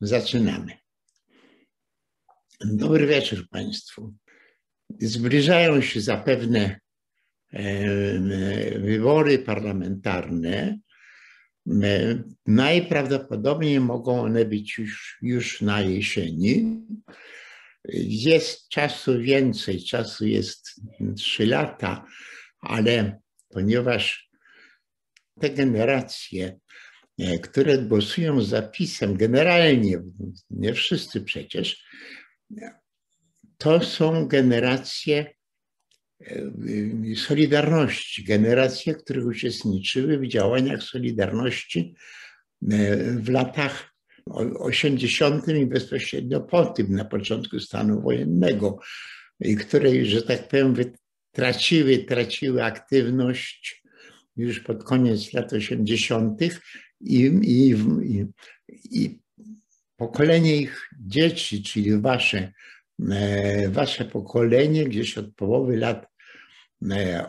zaczynamy. Dobry wieczór Państwu. Zbliżają się zapewne wybory parlamentarne. Najprawdopodobniej mogą one być już, już na jesieni. Jest czasu więcej, czasu jest trzy lata, ale ponieważ te generacje, które głosują zapisem, generalnie, nie wszyscy przecież, to są generacje Solidarności, generacje, które uczestniczyły w działaniach Solidarności w latach 80. i bezpośrednio po tym, na początku stanu wojennego, i które, że tak powiem, traciły, traciły aktywność już pod koniec lat 80. I, i, i, i pokolenie ich dzieci, czyli wasze, wasze pokolenie, gdzieś od połowy lat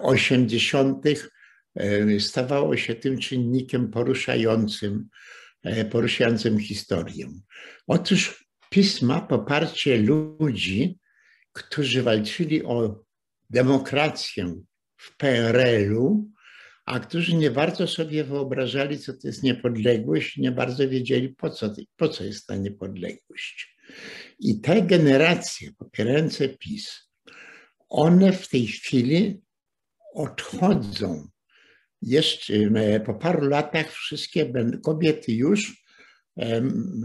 80. stawało się tym czynnikiem poruszającym E, poruszającym historię. Otóż pisma poparcie ludzi, którzy walczyli o demokrację w PRL-u, a którzy nie bardzo sobie wyobrażali, co to jest niepodległość, nie bardzo wiedzieli, po co, po co jest ta niepodległość. I te generacje popierające PiS, one w tej chwili odchodzą jeszcze po paru latach wszystkie kobiety już,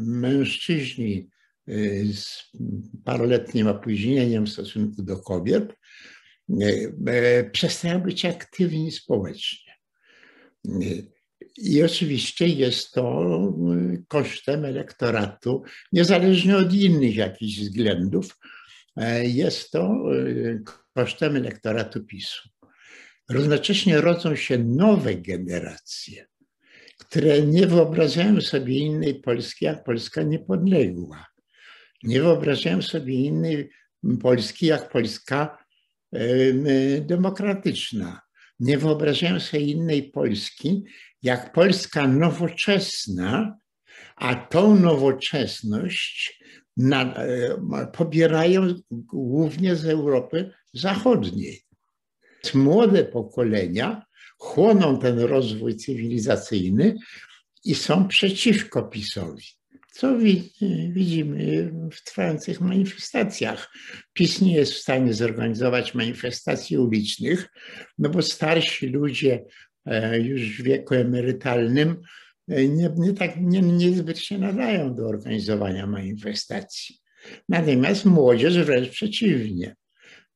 mężczyźni y, z paroletnim opóźnieniem w stosunku do kobiet, przestają być aktywni społecznie. I oczywiście jest to kosztem elektoratu, niezależnie od innych jakichś względów, jest to kosztem elektoratu PiSu. Równocześnie rodzą się nowe generacje, które nie wyobrażają sobie innej Polski, jak Polska niepodległa. Nie wyobrażają sobie innej Polski, jak Polska demokratyczna. Nie wyobrażają sobie innej Polski, jak Polska nowoczesna, a tą nowoczesność na, pobierają głównie z Europy Zachodniej młode pokolenia chłoną ten rozwój cywilizacyjny i są przeciwko PiSowi. Co widzimy w trwających manifestacjach. PiS nie jest w stanie zorganizować manifestacji ulicznych, no bo starsi ludzie e, już w wieku emerytalnym e, nie, nie, tak, nie, niezbyt się nadają do organizowania manifestacji. Natomiast młodzież wręcz przeciwnie.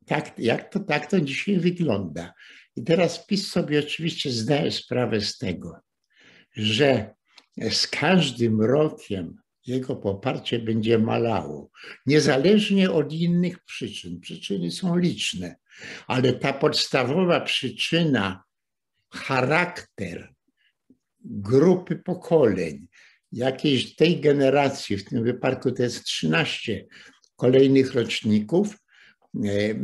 Tak, jak to, tak to dzisiaj wygląda. I teraz PiS sobie oczywiście zdaje sprawę z tego, że z każdym rokiem jego poparcie będzie malało, niezależnie od innych przyczyn. Przyczyny są liczne, ale ta podstawowa przyczyna, charakter grupy pokoleń, jakiejś tej generacji, w tym wypadku to jest 13 kolejnych roczników, E, e,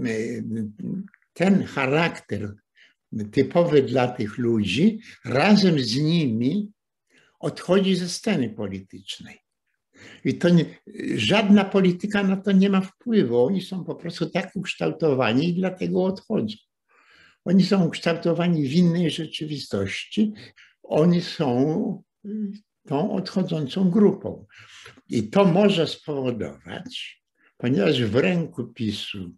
ten charakter typowy dla tych ludzi razem z nimi odchodzi ze sceny politycznej. I to nie, żadna polityka na to nie ma wpływu. Oni są po prostu tak ukształtowani i dlatego odchodzą. Oni są ukształtowani w innej rzeczywistości. Oni są tą odchodzącą grupą. I to może spowodować, ponieważ w ręku PiSu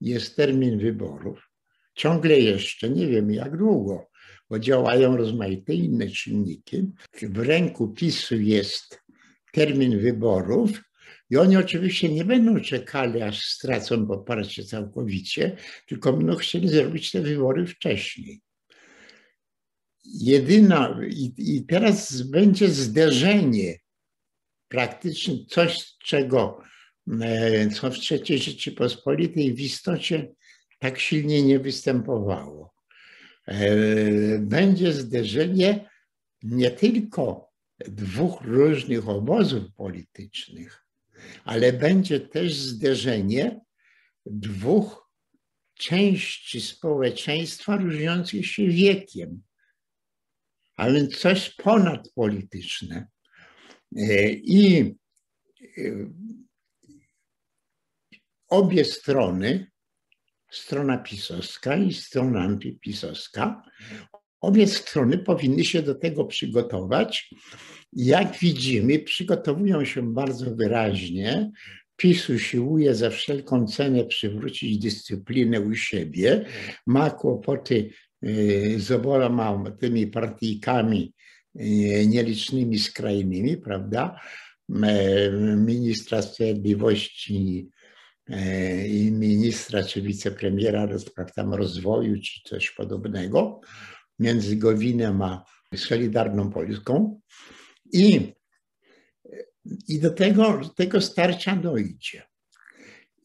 jest termin wyborów, ciągle jeszcze nie wiem jak długo, bo działają rozmaite inne czynniki. W ręku PiSu jest termin wyborów i oni oczywiście nie będą czekali, aż stracą poparcie całkowicie, tylko będą chcieli zrobić te wybory wcześniej. Jedyna, i, i teraz będzie zderzenie, praktycznie coś, czego E, co w III Rzeczypospolitej w istocie tak silnie nie występowało. E, będzie zderzenie nie tylko dwóch różnych obozów politycznych, ale będzie też zderzenie dwóch części społeczeństwa różniących się wiekiem, a więc coś ponadpolityczne. E, I obie strony, strona pisowska i strona antypisowska, obie strony powinny się do tego przygotować. Jak widzimy, przygotowują się bardzo wyraźnie. PiS usiłuje za wszelką cenę przywrócić dyscyplinę u siebie, ma kłopoty y, z oboma tymi partyjkami y, nielicznymi, skrajnymi, prawda? Ministra Sprawiedliwości E, i ministra czy wicepremiera do spraw tam rozwoju czy coś podobnego między Gowinem a Solidarną Polską i, i do tego, tego starcia dojdzie.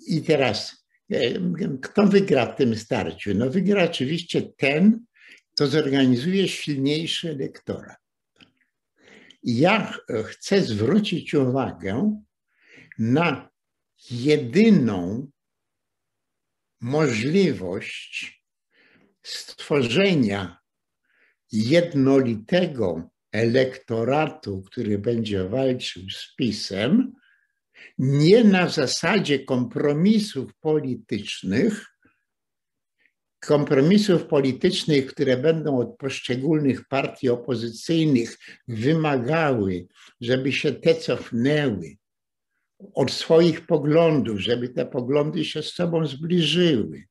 I teraz e, kto wygra w tym starciu? No wygra oczywiście ten, kto zorganizuje silniejszy elektorat. Ja chcę zwrócić uwagę na jedyną możliwość stworzenia jednolitego elektoratu, który będzie walczył z PiSem, nie na zasadzie kompromisów politycznych, kompromisów politycznych, które będą od poszczególnych partii opozycyjnych wymagały, żeby się te cofnęły, od swoich poglądów, żeby te poglądy się z sobą zbliżyły.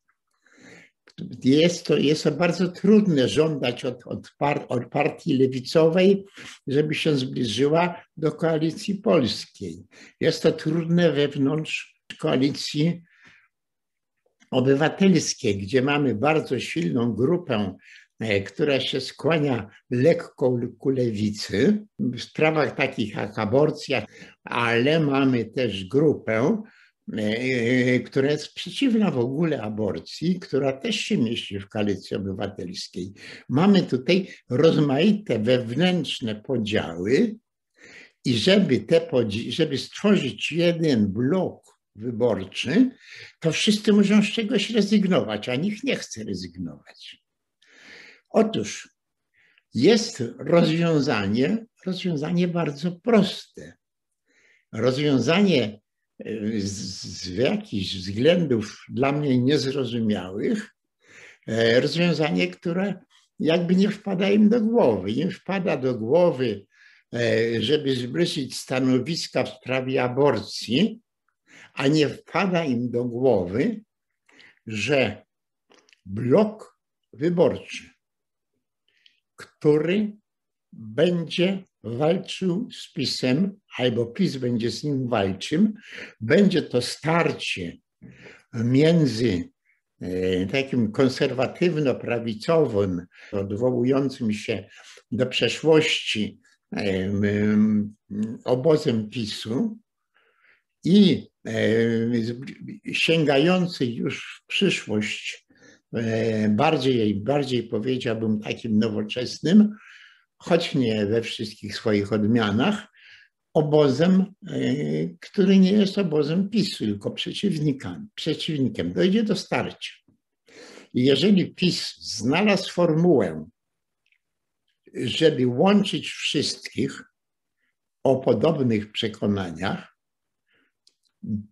Jest to, jest to bardzo trudne żądać od, od, par, od partii lewicowej, żeby się zbliżyła do koalicji polskiej. Jest to trudne wewnątrz koalicji obywatelskiej, gdzie mamy bardzo silną grupę E, która się skłania lekko ku lewicy w sprawach takich jak aborcja, ale mamy też grupę, która jest przeciwna w ogóle aborcji, która też się mieści w koalicji obywatelskiej. Mamy tutaj rozmaite wewnętrzne podziały i żeby, te, żeby stworzyć jeden blok wyborczy, to wszyscy muszą z czegoś rezygnować, a nikt nie chce rezygnować. Otóż jest rozwiązanie, rozwiązanie bardzo proste. Rozwiązanie e, z, jakichś względów dla mnie niezrozumiałych, e, rozwiązanie, które jakby nie wpada im do głowy. Im wpada do głowy, e, żeby zbliżyć stanowiska w sprawie aborcji, a nie wpada im do głowy, że blok wyborczy który będzie walczył z PiSem, albo PiS będzie z nim walczył. Będzie to starcie między e, takim konserwatywno-prawicowym, odwołującym się do przeszłości e, obozem PiSu i e, sięgający już w przyszłość bardziej, bardziej powiedziałbym takim nowoczesnym, choć nie we wszystkich swoich odmianach, obozem, e, który nie jest obozem PiSu, tylko przeciwnikiem. przeciwnikiem. Dojdzie do starcia. Jeżeli PiS znalazł formułę, żeby łączyć wszystkich o podobnych przekonaniach,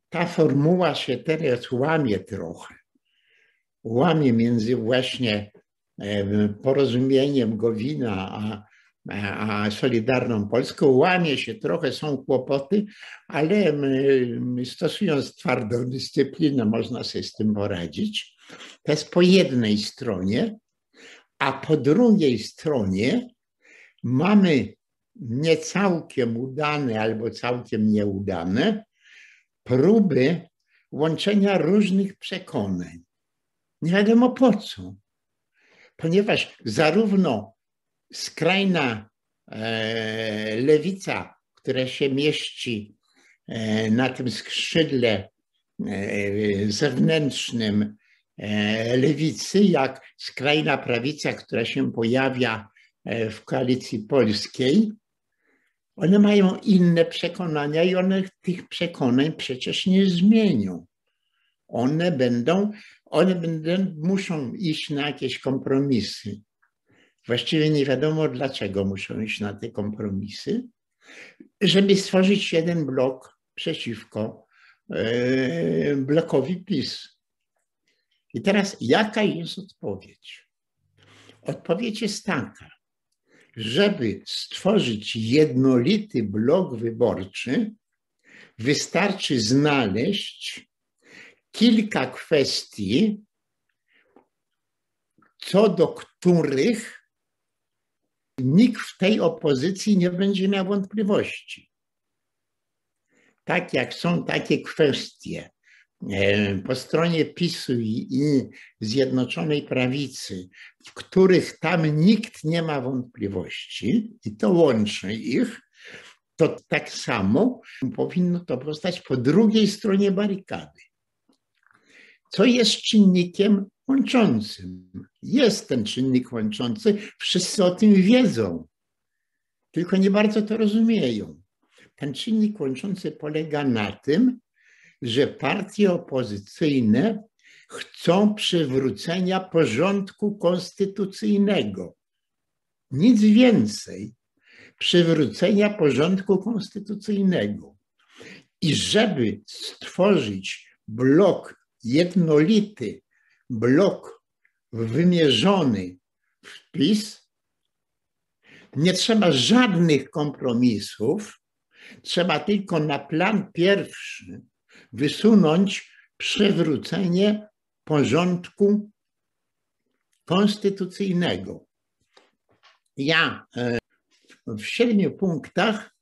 ta formuła się teraz łamie trochę łamie między właśnie porozumieniem Gowina a, a Solidarną Polską, łamie się trochę, są kłopoty, ale stosując twardą dyscyplinę można sobie z tym poradzić. To jest po jednej stronie, a po drugiej stronie mamy nie całkiem udane albo całkiem nieudane próby łączenia różnych przekonań. Nie wiadomo po co. Ponieważ zarówno skrajna e, lewica, która się mieści e, na tym skrzydle e, zewnętrznym lewicy, jak skrajna prawica, która się pojawia w koalicji polskiej, one mają inne przekonania i one tych przekonań przecież nie zmienią. One będą one będą, muszą iść na jakieś kompromisy. Właściwie nie wiadomo, dlaczego muszą iść na te kompromisy, żeby stworzyć jeden blok przeciwko blokowi PiS. I teraz jaka jest odpowiedź? Odpowiedź jest taka, żeby stworzyć jednolity blok wyborczy, wystarczy znaleźć kilka kwestii, co do których nikt w tej opozycji nie będzie miał wątpliwości. Tak jak są takie kwestie po stronie PiSu i Zjednoczonej Prawicy, w których tam nikt nie ma wątpliwości i to łączy ich, to tak samo powinno to powstać po drugiej stronie barykady. Co jest czynnikiem łączącym? Jest ten czynnik łączący, wszyscy o tym wiedzą, tylko nie bardzo to rozumieją. Ten czynnik łączący polega na tym, że partie opozycyjne chcą przywrócenia porządku konstytucyjnego. Nic więcej przywrócenia porządku konstytucyjnego. I żeby stworzyć blok jednolity, blok wymierzony w PiS, nie trzeba żadnych kompromisów, trzeba tylko na plan pierwszy wysunąć przywrócenie porządku konstytucyjnego. Ja e, w siedmiu punktach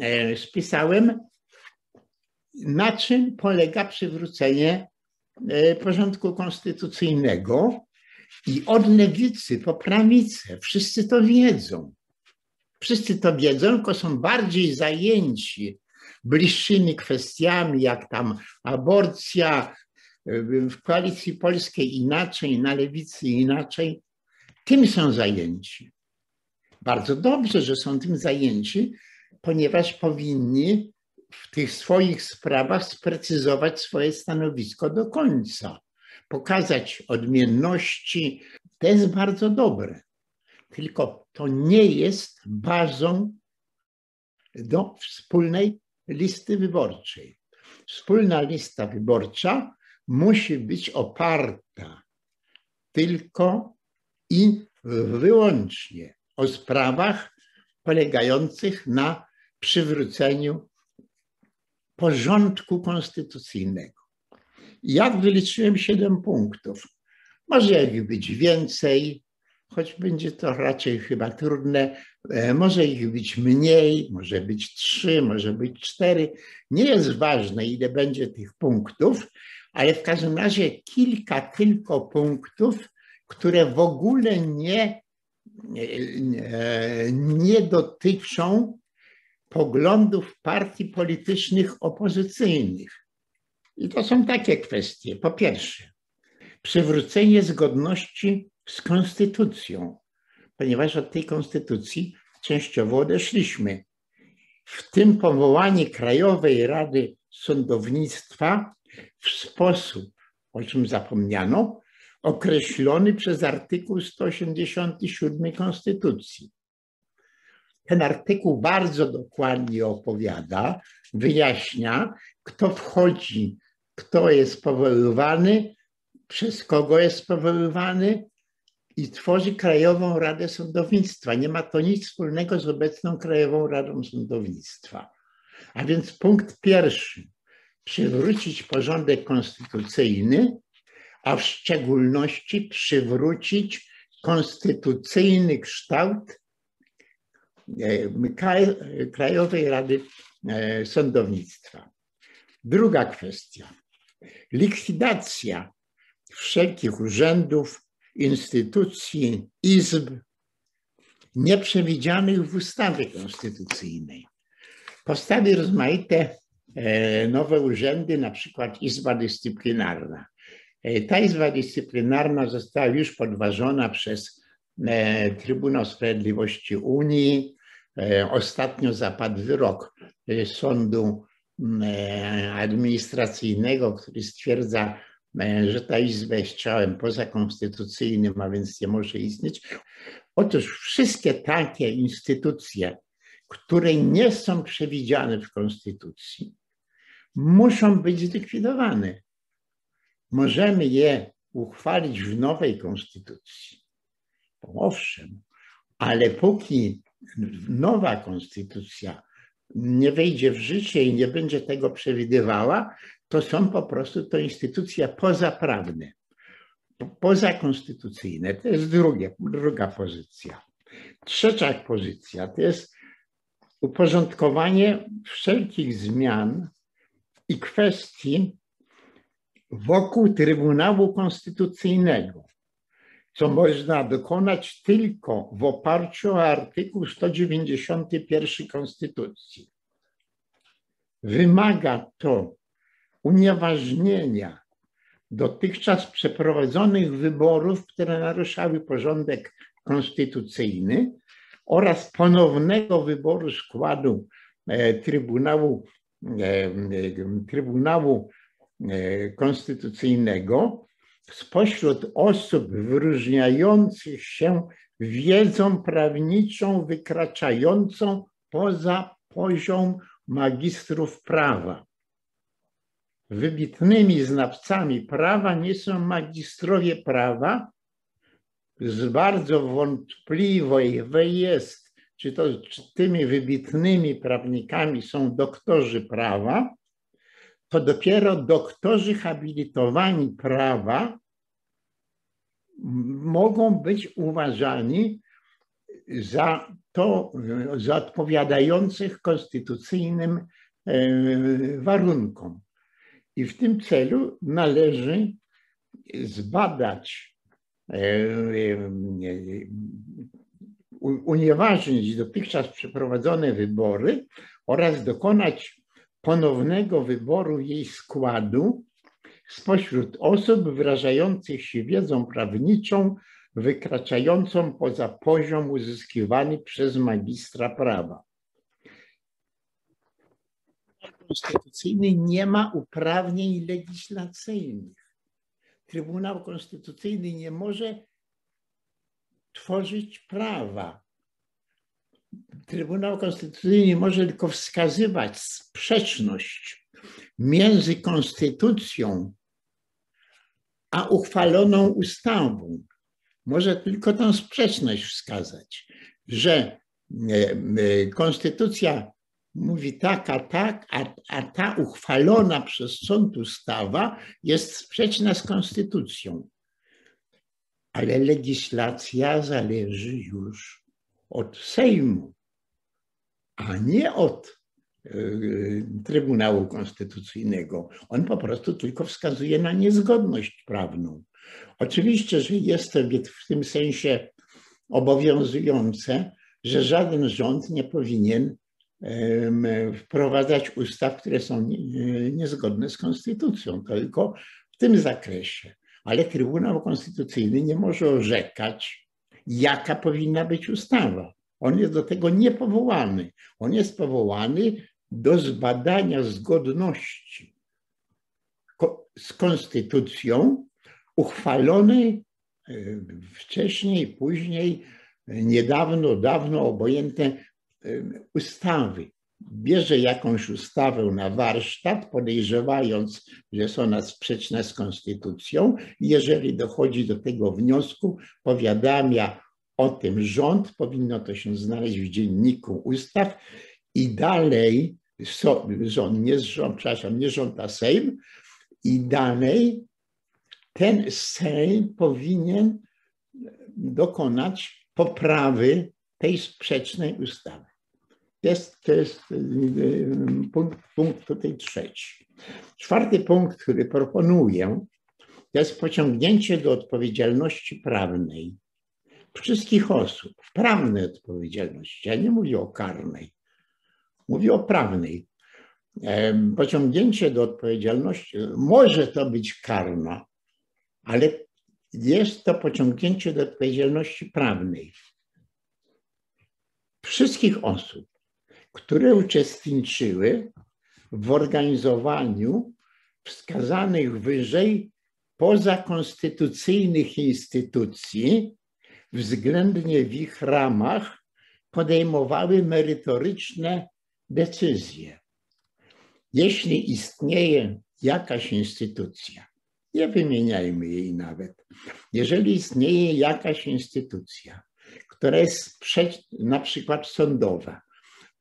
e, spisałem, na czym polega przywrócenie porządku konstytucyjnego. I od lewicy po prawicę wszyscy to wiedzą. Wszyscy to wiedzą, tylko są bardziej zajęci bliższymi kwestiami, jak tam aborcja, e, w koalicji polskiej inaczej, na lewicy inaczej. Tym są zajęci bardzo dobrze, że są tym zajęci, ponieważ powinni w tych swoich sprawach sprecyzować swoje stanowisko do końca, pokazać odmienności. To jest bardzo dobre. Tylko to nie jest bazą do wspólnej listy wyborczej. Wspólna lista wyborcza musi być oparta tylko i wyłącznie o sprawach polegających na przywróceniu porządku konstytucyjnego. Jak wyliczyłem siedem punktów? Może ich być więcej, choć będzie to raczej chyba trudne. E, może ich być mniej, może być trzy, może być cztery. Nie jest ważne, ile będzie tych punktów, ale w każdym razie kilka tylko punktów, które w ogóle nie nie dotyczą poglądów partii politycznych opozycyjnych. I to są takie kwestie. Po pierwsze, przywrócenie zgodności z konstytucją, ponieważ od tej konstytucji częściowo odeszliśmy. W tym powołanie Krajowej Rady Sądownictwa w sposób, o czym zapomniano, określony przez artykuł 187 Konstytucji. Ten artykuł bardzo dokładnie opowiada, wyjaśnia, kto wchodzi, kto jest powoływany, przez kogo jest powoływany i tworzy Krajową Radę Sądownictwa. Nie ma to nic wspólnego z obecną Krajową Radą Sądownictwa. A więc punkt pierwszy. Przywrócić porządek konstytucyjny a w szczególności przywrócić konstytucyjny kształt Krajowej Rady e, Sądownictwa. Druga kwestia. Likwidacja wszelkich urzędów, instytucji, izb nieprzewidzianych w ustawie konstytucyjnej. Powstały rozmaite e, nowe urzędy, na przykład Izba Dyscyplinarna. E, ta izba dyscyplinarna została już podważona przez e, Trybunał Sprawiedliwości Unii. E, ostatnio zapadł wyrok sądu administracyjnego, który stwierdza, że ta izba jest ciałem pozakonstytucyjnym, a więc nie może istnieć. Otóż wszystkie takie instytucje, które nie są przewidziane w konstytucji, muszą być zlikwidowane. Możemy je uchwalić w nowej konstytucji. Owszem, ale póki nowa konstytucja nie wejdzie w życie i nie będzie tego przewidywała, to są po prostu to instytucje pozaprawne, pozakonstytucyjne. To jest drugie, druga pozycja. Trzecia pozycja to jest uporządkowanie wszelkich zmian i kwestii wokół Trybunału Konstytucyjnego, co można dokonać tylko w oparciu o artykuł 191 Konstytucji. Wymaga to unieważnienia dotychczas przeprowadzonych wyborów, które naruszały porządek konstytucyjny oraz ponownego wyboru składu e, Trybunału, e, Trybunału e, Konstytucyjnego spośród osób wyróżniających się wiedzą prawniczą wykraczającą poza poziom magistrów prawa. Wybitnymi znawcami prawa nie są magistrowie prawa. Z bardzo wątpliwe jest, czy to czy tymi wybitnymi prawnikami są doktorzy prawa, to dopiero doktorzy habilitowani prawa mogą być uważani za to, za odpowiadających konstytucyjnym e, warunkom. I w tym celu należy zbadać, e, e, unieważnić dotychczas przeprowadzone wybory oraz dokonać ponownego wyboru jej składu spośród osób wyrażających się wiedzą prawniczą wykraczającą poza poziom uzyskiwany przez magistra prawa. Konstytucyjny nie ma uprawnień legislacyjnych. Trybunał Konstytucyjny nie może tworzyć prawa. Trybunał Konstytucyjny może tylko wskazywać sprzeczność między konstytucją a uchwaloną ustawą. Może tylko tę sprzeczność wskazać, że e, e, konstytucja mówi tak, a tak, a, a ta uchwalona przez sąd ustawa jest sprzeczna z konstytucją. Ale legislacja zależy już od Sejmu, a nie od Trybunału Konstytucyjnego. On po prostu tylko wskazuje na niezgodność prawną. Oczywiście, że jest to w tym sensie obowiązujące, że żaden rząd nie powinien wprowadzać ustaw, które są niezgodne z konstytucją, tylko w tym zakresie. Ale Trybunał Konstytucyjny nie może orzekać, jaka powinna być ustawa. On jest do tego niepowołany. On jest powołany do zbadania zgodności z konstytucją uchwalonej e, wcześniej, później, niedawno, dawno obojętne ustawy. Bierze jakąś ustawę na warsztat, podejrzewając, że jest ona sprzeczna z konstytucją. Jeżeli dochodzi do tego wniosku, powiadamia o tym rząd, powinno to się znaleźć w dzienniku ustaw i dalej rząd, nie rząd, przepraszam, nie rząd, a Sejm, i dalej ten Sejm powinien dokonać poprawy tej sprzecznej ustawy. Jest, to jest y, y, punkt, punkt tutaj trzeci. Czwarty punkt, który proponuję, to jest pociągnięcie do odpowiedzialności prawnej wszystkich osób. Prawnej odpowiedzialności. Ja nie mówię o karnej. Mówię o prawnej. Pociągnięcie do odpowiedzialności może to być karna, ale jest to pociągnięcie do odpowiedzialności prawnej wszystkich osób, które uczestniczyły w organizowaniu wskazanych wyżej pozakonstytucyjnych instytucji, względnie w ich ramach podejmowały merytoryczne decyzje. jeśli istnieje jakaś instytucja, nie wymieniajmy jej nawet, jeżeli istnieje jakaś instytucja, która jest na przykład sądowa,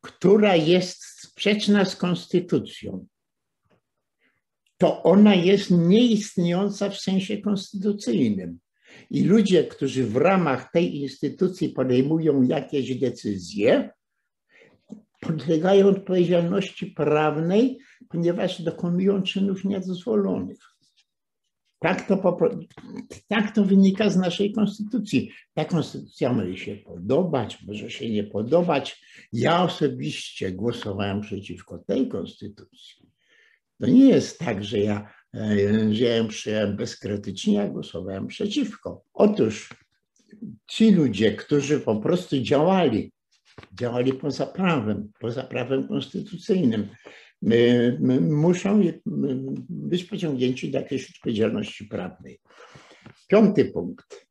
która jest sprzeczna z konstytucją, to ona jest nieistniejąca w sensie konstytucyjnym. I ludzie, którzy w ramach tej instytucji podejmują jakieś decyzje, podlegają odpowiedzialności prawnej, ponieważ dokonują czynów niedozwolonych. Tak to, tak to wynika z naszej konstytucji. Ta konstytucja może się podobać, może się nie podobać. Ja osobiście głosowałem przeciwko tej konstytucji. To nie jest tak, że ja, e, że ja bezkrytycznie, ja głosowałem przeciwko. Otóż ci ludzie, którzy po prostu działali, działali poza prawem, poza prawem konstytucyjnym, muszą być pociągnięci do jakiejś odpowiedzialności prawnej. Piąty punkt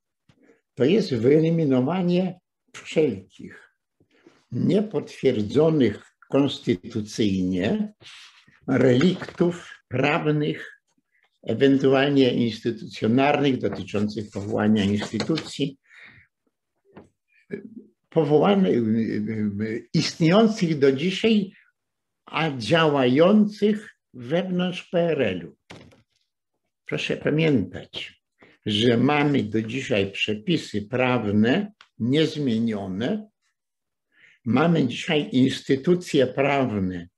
to jest wyeliminowanie wszelkich niepotwierdzonych konstytucyjnie reliktów prawnych, ewentualnie instytucjonalnych dotyczących powołania instytucji, powołanych, istniejących do dzisiaj a działających wewnątrz PRL-u. Proszę pamiętać, że mamy do dzisiaj przepisy prawne niezmienione, mamy dzisiaj instytucje prawne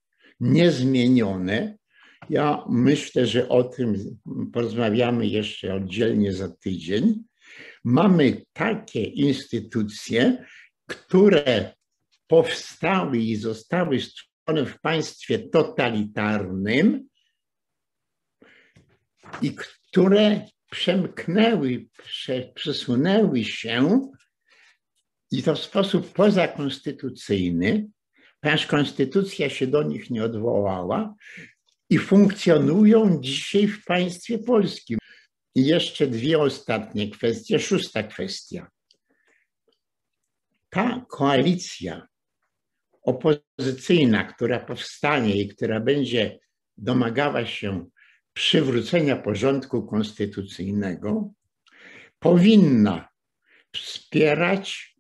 niezmienione. Ja myślę, że o tym porozmawiamy jeszcze oddzielnie za tydzień. Mamy takie instytucje, które powstały i zostały stworzone w państwie totalitarnym i które przemknęły, przesunęły się i to w sposób pozakonstytucyjny, ponieważ konstytucja się do nich nie odwołała i funkcjonują dzisiaj w państwie polskim. I jeszcze dwie ostatnie kwestie. Szósta kwestia. Ta koalicja opozycyjna, która powstanie i która będzie domagała się przywrócenia porządku konstytucyjnego, powinna wspierać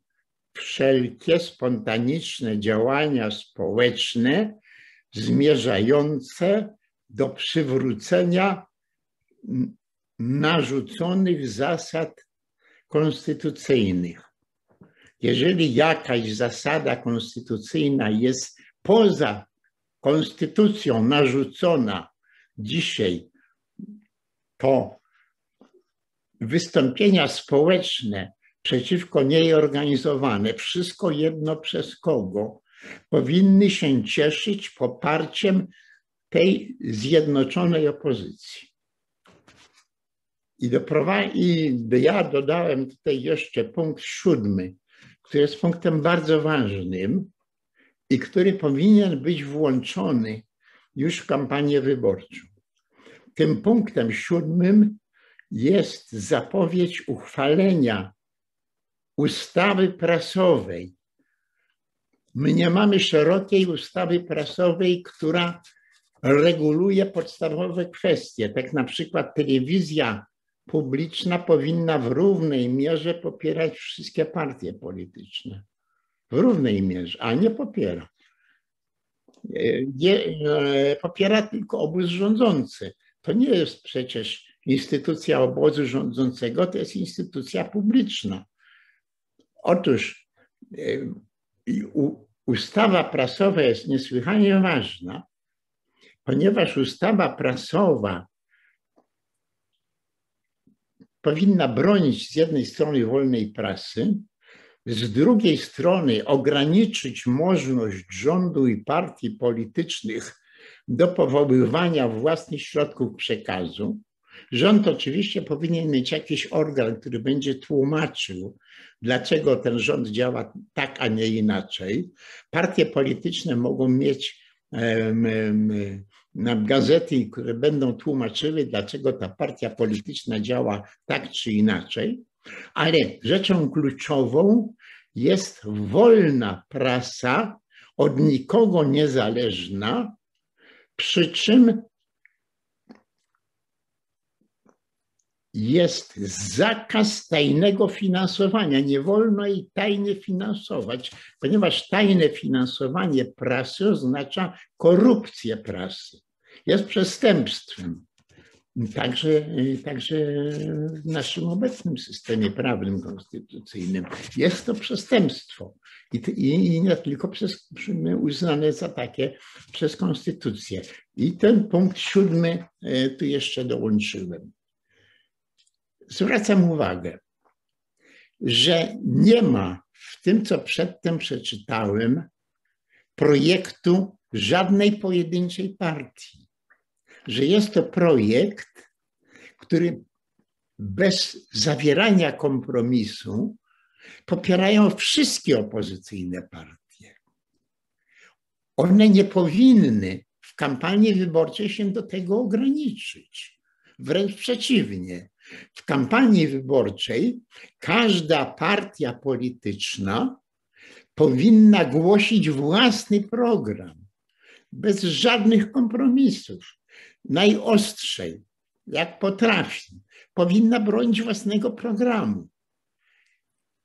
wszelkie spontaniczne działania społeczne zmierzające do przywrócenia narzuconych zasad konstytucyjnych jeżeli jakaś zasada konstytucyjna jest poza konstytucją narzucona dzisiaj, to wystąpienia społeczne przeciwko niej organizowane, wszystko jedno przez kogo, powinny się cieszyć poparciem tej zjednoczonej opozycji. I, I ja dodałem tutaj jeszcze punkt siódmy który jest punktem bardzo ważnym i który powinien być włączony już w kampanię wyborczą. Tym punktem siódmym jest zapowiedź uchwalenia ustawy prasowej. My nie mamy szerokiej ustawy prasowej, która reguluje podstawowe kwestie. Tak na przykład telewizja publiczna powinna w równej mierze popierać wszystkie partie polityczne. W równej mierze, a nie popiera. Nie, e, popiera tylko obóz rządzący. To nie jest przecież instytucja obozu rządzącego, to jest instytucja publiczna. Otóż e, ustawa prasowa jest niesłychanie ważna, ponieważ ustawa prasowa powinna bronić z jednej strony wolnej prasy, z drugiej strony ograniczyć możliwość rządu i partii politycznych do powoływania własnych środków przekazu. Rząd oczywiście powinien mieć jakiś organ, który będzie tłumaczył, dlaczego ten rząd działa tak, a nie inaczej. Partie polityczne mogą mieć na gazety, które będą tłumaczyły, dlaczego ta partia polityczna działa tak czy inaczej, ale rzeczą kluczową jest wolna prasa, od nikogo niezależna, Przy czym jest zakaz tajnego finansowania. Nie wolno jej tajnie finansować, ponieważ tajne finansowanie prasy oznacza korupcję prasy. Jest przestępstwem. Także, także w naszym obecnym systemie prawnym konstytucyjnym jest to przestępstwo i, i, i nie tylko przez, uznane za takie przez konstytucję. I ten punkt siódmy e, tu jeszcze dołączyłem zwracam uwagę, że nie ma w tym, co przedtem przeczytałem, projektu żadnej pojedynczej partii. Że jest to projekt, który bez zawierania kompromisu popierają wszystkie opozycyjne partie. One nie powinny w kampanii wyborczej się do tego ograniczyć. Wręcz przeciwnie. W kampanii wyborczej każda partia polityczna powinna głosić własny program, bez żadnych kompromisów, najostrzej, jak potrafi. Powinna bronić własnego programu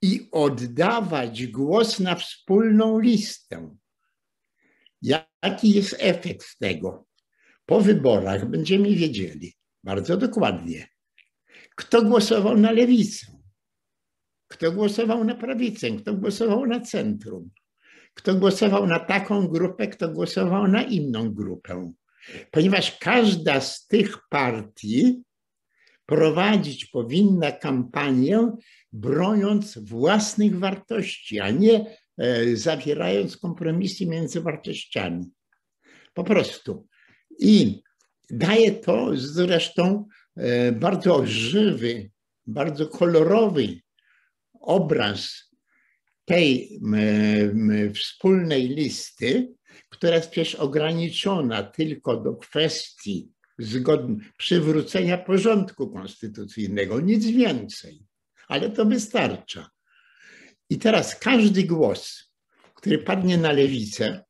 i oddawać głos na wspólną listę. Jaki jest efekt tego? Po wyborach będziemy wiedzieli bardzo dokładnie kto głosował na lewicę, kto głosował na prawicę, kto głosował na centrum, kto głosował na taką grupę, kto głosował na inną grupę. Ponieważ każda z tych partii prowadzić powinna kampanię, broniąc własnych wartości, a nie e, zawierając kompromisy między wartościami. Po prostu. I daje to zresztą bardzo żywy, bardzo kolorowy obraz tej wspólnej listy, która jest przecież ograniczona tylko do kwestii przywrócenia porządku konstytucyjnego, nic więcej, ale to wystarcza. I teraz każdy głos, który padnie na lewicę,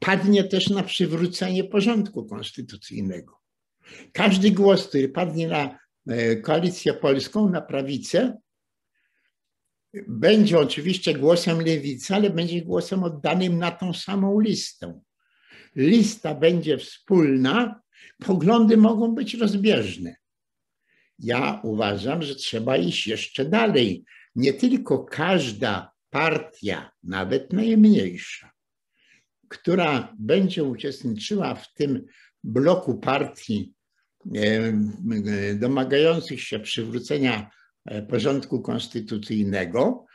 padnie też na przywrócenie porządku konstytucyjnego. Każdy głos, który padnie na e, koalicję polską, na prawicę, będzie oczywiście głosem lewicy, ale będzie głosem oddanym na tą samą listę. Lista będzie wspólna, poglądy mogą być rozbieżne. Ja uważam, że trzeba iść jeszcze dalej. Nie tylko każda partia, nawet najmniejsza, która będzie uczestniczyła w tym bloku partii domagających się przywrócenia e, porządku konstytucyjnego,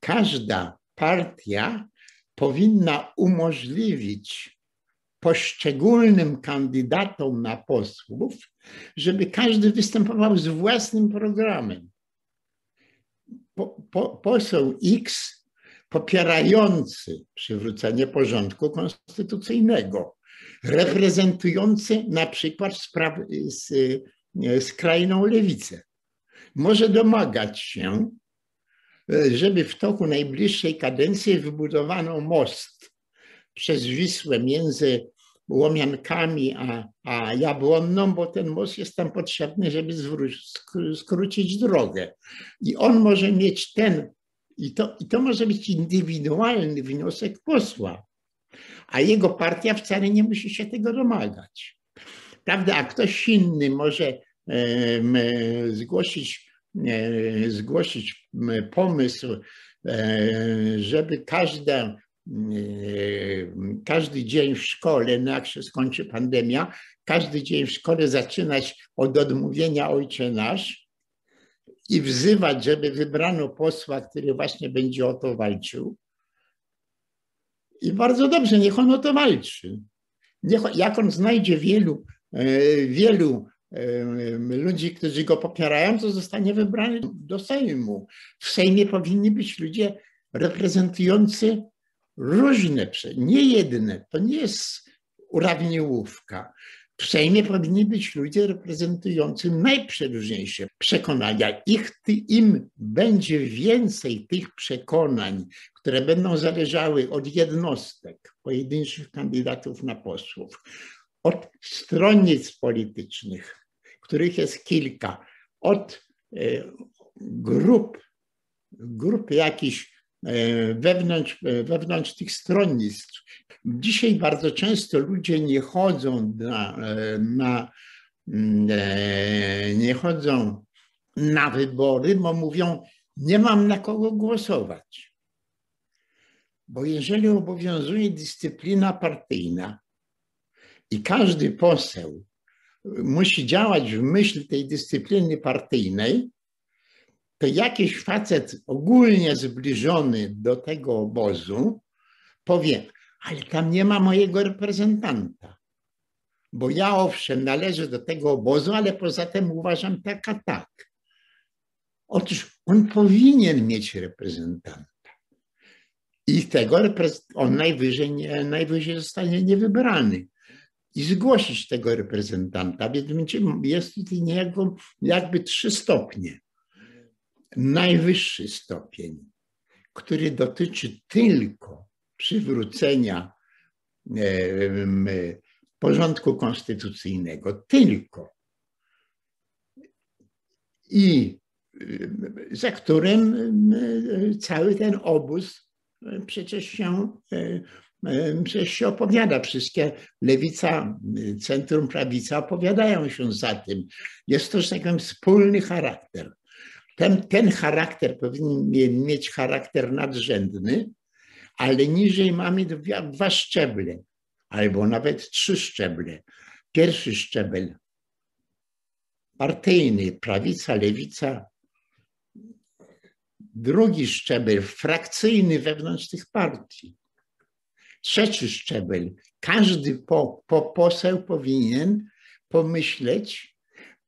każda partia powinna umożliwić poszczególnym kandydatom na posłów, żeby każdy występował z własnym programem. Po, po, poseł X popierający przywrócenie porządku konstytucyjnego reprezentujący na przykład spraw, skrajną lewicę. Może domagać się, żeby w toku najbliższej kadencji wybudowano most przez Wisłę między Łomiankami a, a Jabłonną, bo ten most jest tam potrzebny, żeby skrócić drogę. I on może mieć ten, i to, i to może być indywidualny wniosek posła, a jego partia wcale nie musi się tego domagać. Prawda? A ktoś inny może zgłosić, e, zgłosić pomysł, e, żeby każda, każdy dzień w szkole, no jak się skończy pandemia, każdy dzień w szkole zaczynać od odmówienia Ojcze Nasz i wzywać, żeby wybrano posła, który właśnie będzie o to walczył. I bardzo dobrze, niech on o to walczy. Niech, jak on znajdzie wielu, e, wielu e, ludzi, którzy go popierają, to zostanie wybrany do Sejmu. W Sejmie powinni być ludzie reprezentujący różne, nie jedne. To nie jest urawniłówka. W Sejmie powinni być ludzie reprezentujący najprzeróżniejsze przekonania. Ich, Im będzie więcej tych przekonań, które będą zależały od jednostek pojedynczych kandydatów na posłów, od stronnic politycznych, których jest kilka, od e, grup, grup jakichś e, wewnątrz, wewnątrz tych stronnictw. Dzisiaj bardzo często ludzie nie chodzą na, na nie chodzą na wybory, bo mówią, nie mam na kogo głosować. Bo jeżeli obowiązuje dyscyplina partyjna i każdy poseł musi działać w myśl tej dyscypliny partyjnej, to jakiś facet ogólnie zbliżony do tego obozu powie, ale tam nie ma mojego reprezentanta. Bo ja owszem należę do tego obozu, ale poza tym uważam tak a tak. Otóż on powinien mieć reprezentanta. I tego on najwyżej, nie, najwyżej zostanie niewybrany. I zgłosić tego reprezentanta. Więc jest tutaj niejako, jakby trzy stopnie. Najwyższy stopień, który dotyczy tylko przywrócenia porządku konstytucyjnego. Tylko. I za którym cały ten obóz przecież się, przecież się opowiada. Wszystkie lewica, centrum, prawica opowiadają się za tym. Jest to, że tak wspólny charakter. Ten, ten charakter powinien mieć charakter nadrzędny, ale niżej mamy dwa, dwa szczeble, albo nawet trzy szczeble. Pierwszy szczebel partyjny, prawica, lewica, drugi szczebel frakcyjny wewnątrz tych partii. Trzeci szczebel. Każdy po, po poseł powinien pomyśleć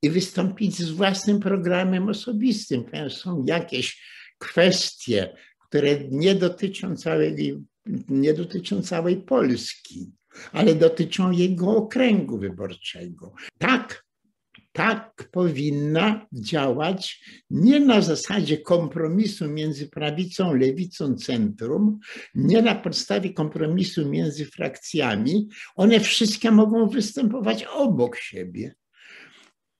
i wystąpić z własnym programem osobistym. Są jakieś kwestie, które nie dotyczą całej, nie dotyczą całej Polski, ale dotyczą jego okręgu wyborczego. Tak, tak powinna działać nie na zasadzie kompromisu między prawicą, lewicą, centrum, nie na podstawie kompromisu między frakcjami. One wszystkie mogą występować obok siebie.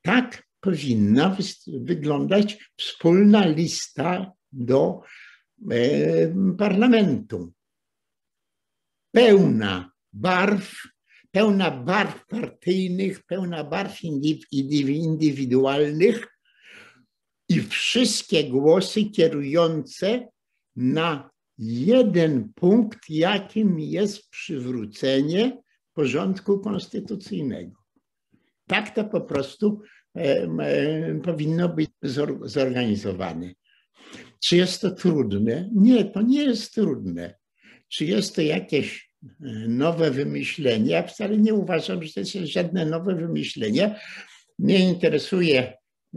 Tak powinna wyglądać wspólna lista do parlamentu. Pełna barw pełna barw partyjnych, pełna barw indywidualnych i wszystkie głosy kierujące na jeden punkt, jakim jest przywrócenie porządku konstytucyjnego. Tak to po prostu powinno być zorganizowane. Czy jest to trudne? Nie, to nie jest trudne. Czy jest to jakieś nowe wymyślenie. Ja wcale nie uważam, że to jest żadne nowe wymyślenie. Mnie interesuje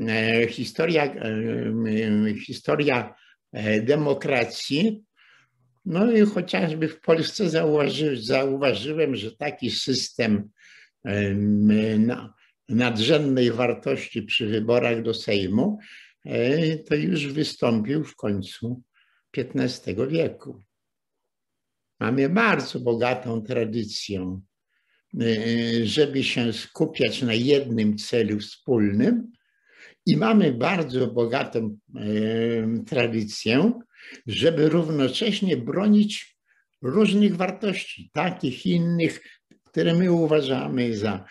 e, historia, e, historia e, demokracji. No i chociażby w Polsce zauważy, zauważyłem, że taki system nadrzędnej wartości przy wyborach do Sejmu to już wystąpił w końcu XV wieku. Mamy bardzo bogatą tradycję, y, żeby się skupiać na jednym celu wspólnym, i mamy bardzo bogatą y, tradycję, żeby równocześnie bronić różnych wartości, takich innych, które my uważamy za.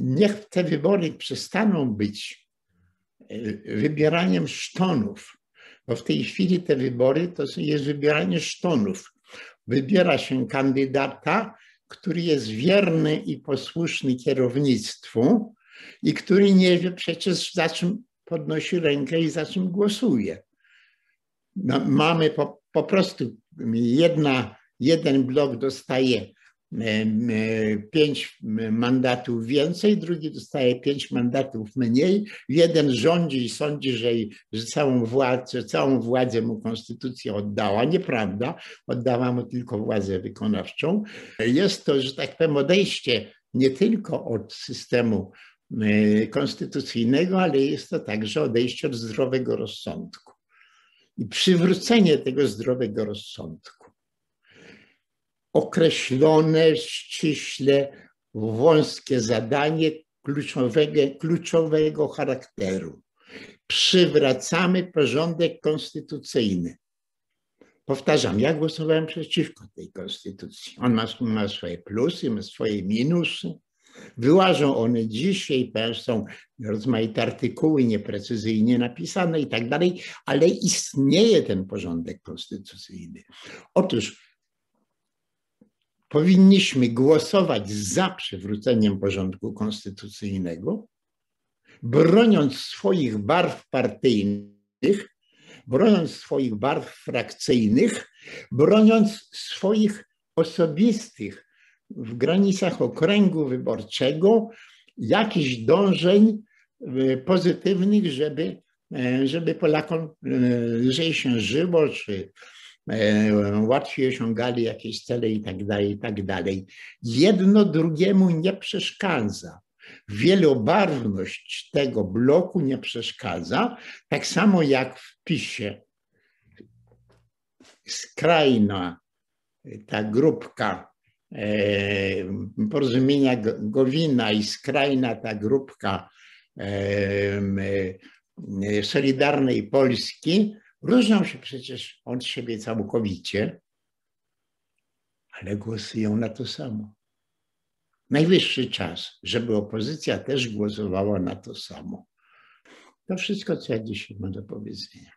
Niech te wybory przestaną być wybieraniem sztonów, bo w tej chwili te wybory to jest wybieranie sztonów wybiera się kandydata, który jest wierny i posłuszny kierownictwu i który nie wie przecież za czym podnosi rękę i za czym głosuje. No, mamy po, po prostu jedna, jeden blok dostaje pięć mandatów więcej, drugi dostaje pięć mandatów mniej. Jeden rządzi i sądzi, że, że całą, władzę, całą władzę mu konstytucja oddała. Nieprawda, oddała mu tylko władzę wykonawczą. Jest to, że tak powiem, odejście nie tylko od systemu konstytucyjnego, ale jest to także odejście od zdrowego rozsądku i przywrócenie tego zdrowego rozsądku określone ściśle wąskie zadanie kluczowego, kluczowego charakteru. Przywracamy porządek konstytucyjny. Powtarzam, ja głosowałem przeciwko tej konstytucji. On ma, ma swoje plusy, ma swoje minusy. Wyłażą one dzisiaj, są rozmaite artykuły nieprecyzyjnie napisane i tak dalej, ale istnieje ten porządek konstytucyjny. Otóż powinniśmy głosować za przywróceniem porządku konstytucyjnego, broniąc swoich barw partyjnych, broniąc swoich barw frakcyjnych, broniąc swoich osobistych w granicach okręgu wyborczego jakichś dążeń e, pozytywnych, żeby, e, żeby Polakom e, lżej się żyło, czy łatwiej osiągali jakieś cele i tak dalej, i tak dalej. Jedno drugiemu nie przeszkadza. Wielobarwność tego bloku nie przeszkadza, tak samo jak w PiSie. Skrajna ta grupka E, porozumienia Gowina i skrajna ta grupka e, e, Solidarnej Polski różnią się przecież od siebie całkowicie, ale głosują na to samo. Najwyższy czas, żeby opozycja też głosowała na to samo. To wszystko, co ja dzisiaj mam do powiedzenia.